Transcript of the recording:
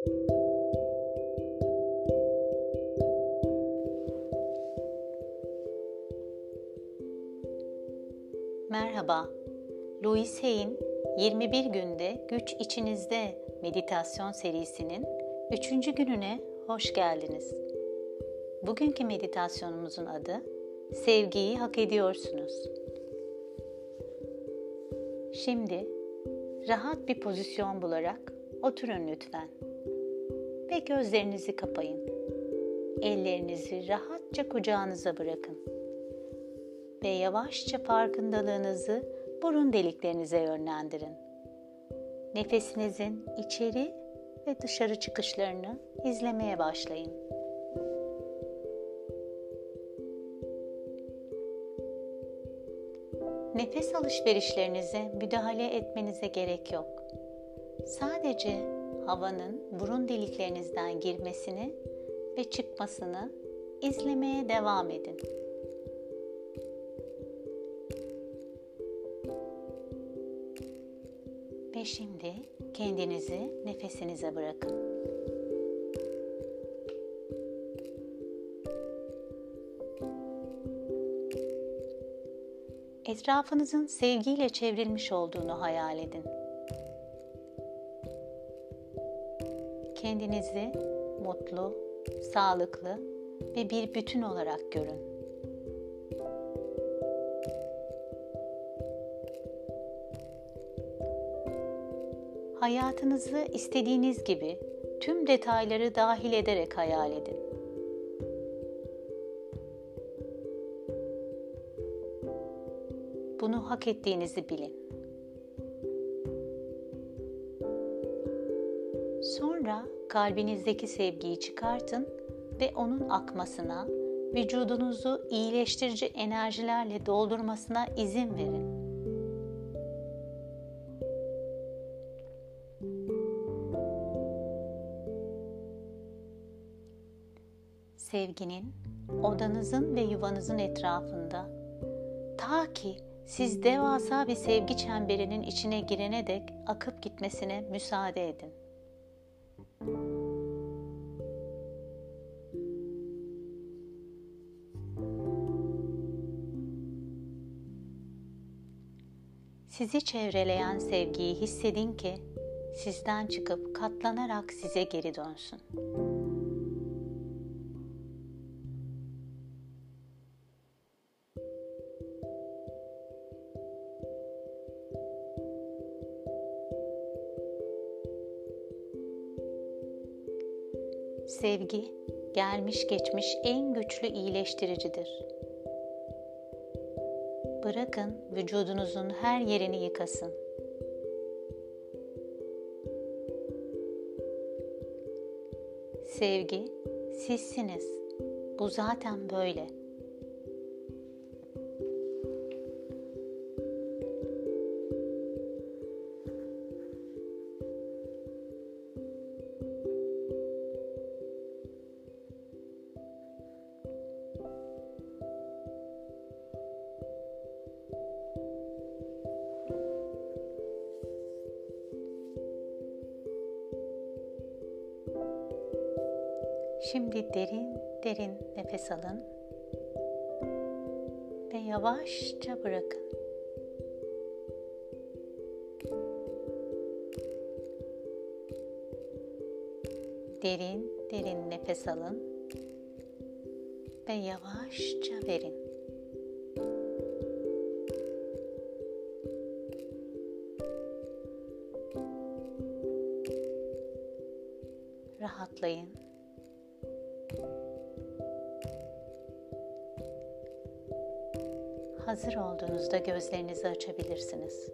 Merhaba. Louis Hay'in 21 günde güç içinizde meditasyon serisinin 3. gününe hoş geldiniz. Bugünkü meditasyonumuzun adı Sevgiyi hak ediyorsunuz. Şimdi rahat bir pozisyon bularak oturun lütfen. Gözlerinizi kapayın. Ellerinizi rahatça kucağınıza bırakın. Ve yavaşça farkındalığınızı burun deliklerinize yönlendirin. Nefesinizin içeri ve dışarı çıkışlarını izlemeye başlayın. Nefes alışverişlerinize müdahale etmenize gerek yok. Sadece havanın burun deliklerinizden girmesini ve çıkmasını izlemeye devam edin. Ve şimdi kendinizi nefesinize bırakın. Etrafınızın sevgiyle çevrilmiş olduğunu hayal edin. Kendinizi mutlu, sağlıklı ve bir bütün olarak görün. Hayatınızı istediğiniz gibi tüm detayları dahil ederek hayal edin. Bunu hak ettiğinizi bilin. Sonra kalbinizdeki sevgiyi çıkartın ve onun akmasına, vücudunuzu iyileştirici enerjilerle doldurmasına izin verin. Sevginin odanızın ve yuvanızın etrafında ta ki siz devasa bir sevgi çemberinin içine girene dek akıp gitmesine müsaade edin. Sizi çevreleyen sevgiyi hissedin ki sizden çıkıp katlanarak size geri dönsün. Sevgi, gelmiş geçmiş en güçlü iyileştiricidir. Bırakın vücudunuzun her yerini yıkasın. Sevgi, sizsiniz. Bu zaten böyle.'' Şimdi derin derin nefes alın ve yavaşça bırakın. Derin derin nefes alın ve yavaşça verin. Rahatlayın. Hazır olduğunuzda gözlerinizi açabilirsiniz.